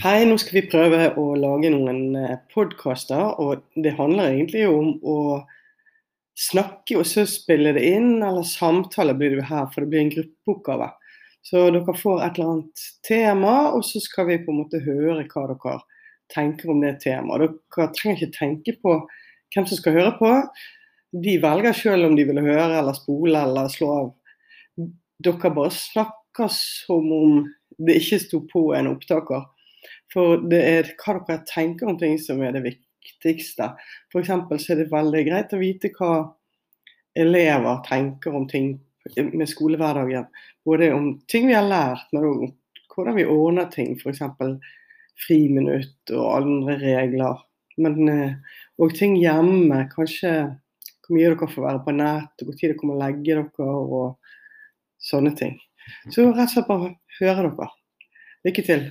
Hei, nå skal vi prøve å lage noen podkaster. Og det handler egentlig om å snakke og så spille det inn, eller samtale blir det her, for det blir en gruppeoppgave. Så dere får et eller annet tema, og så skal vi på en måte høre hva dere tenker om det temaet. Dere trenger ikke tenke på hvem som skal høre på. De velger selv om de vil høre eller spole eller slå av. Dere bare snakker som om det ikke sto på en opptaker. For det er hva dere tenker om ting som er det viktigste. F.eks. så er det veldig greit å vite hva elever tenker om ting med skolehverdagen. Både om ting vi har lært, men òg hvordan vi ordner ting. F.eks. friminutt og andre regler. Men òg eh, ting hjemme. Kanskje hvor mye dere får være på nett, hvor tid dere må legge dere og sånne ting. Så rett og slett bare høre dere. Lykke til.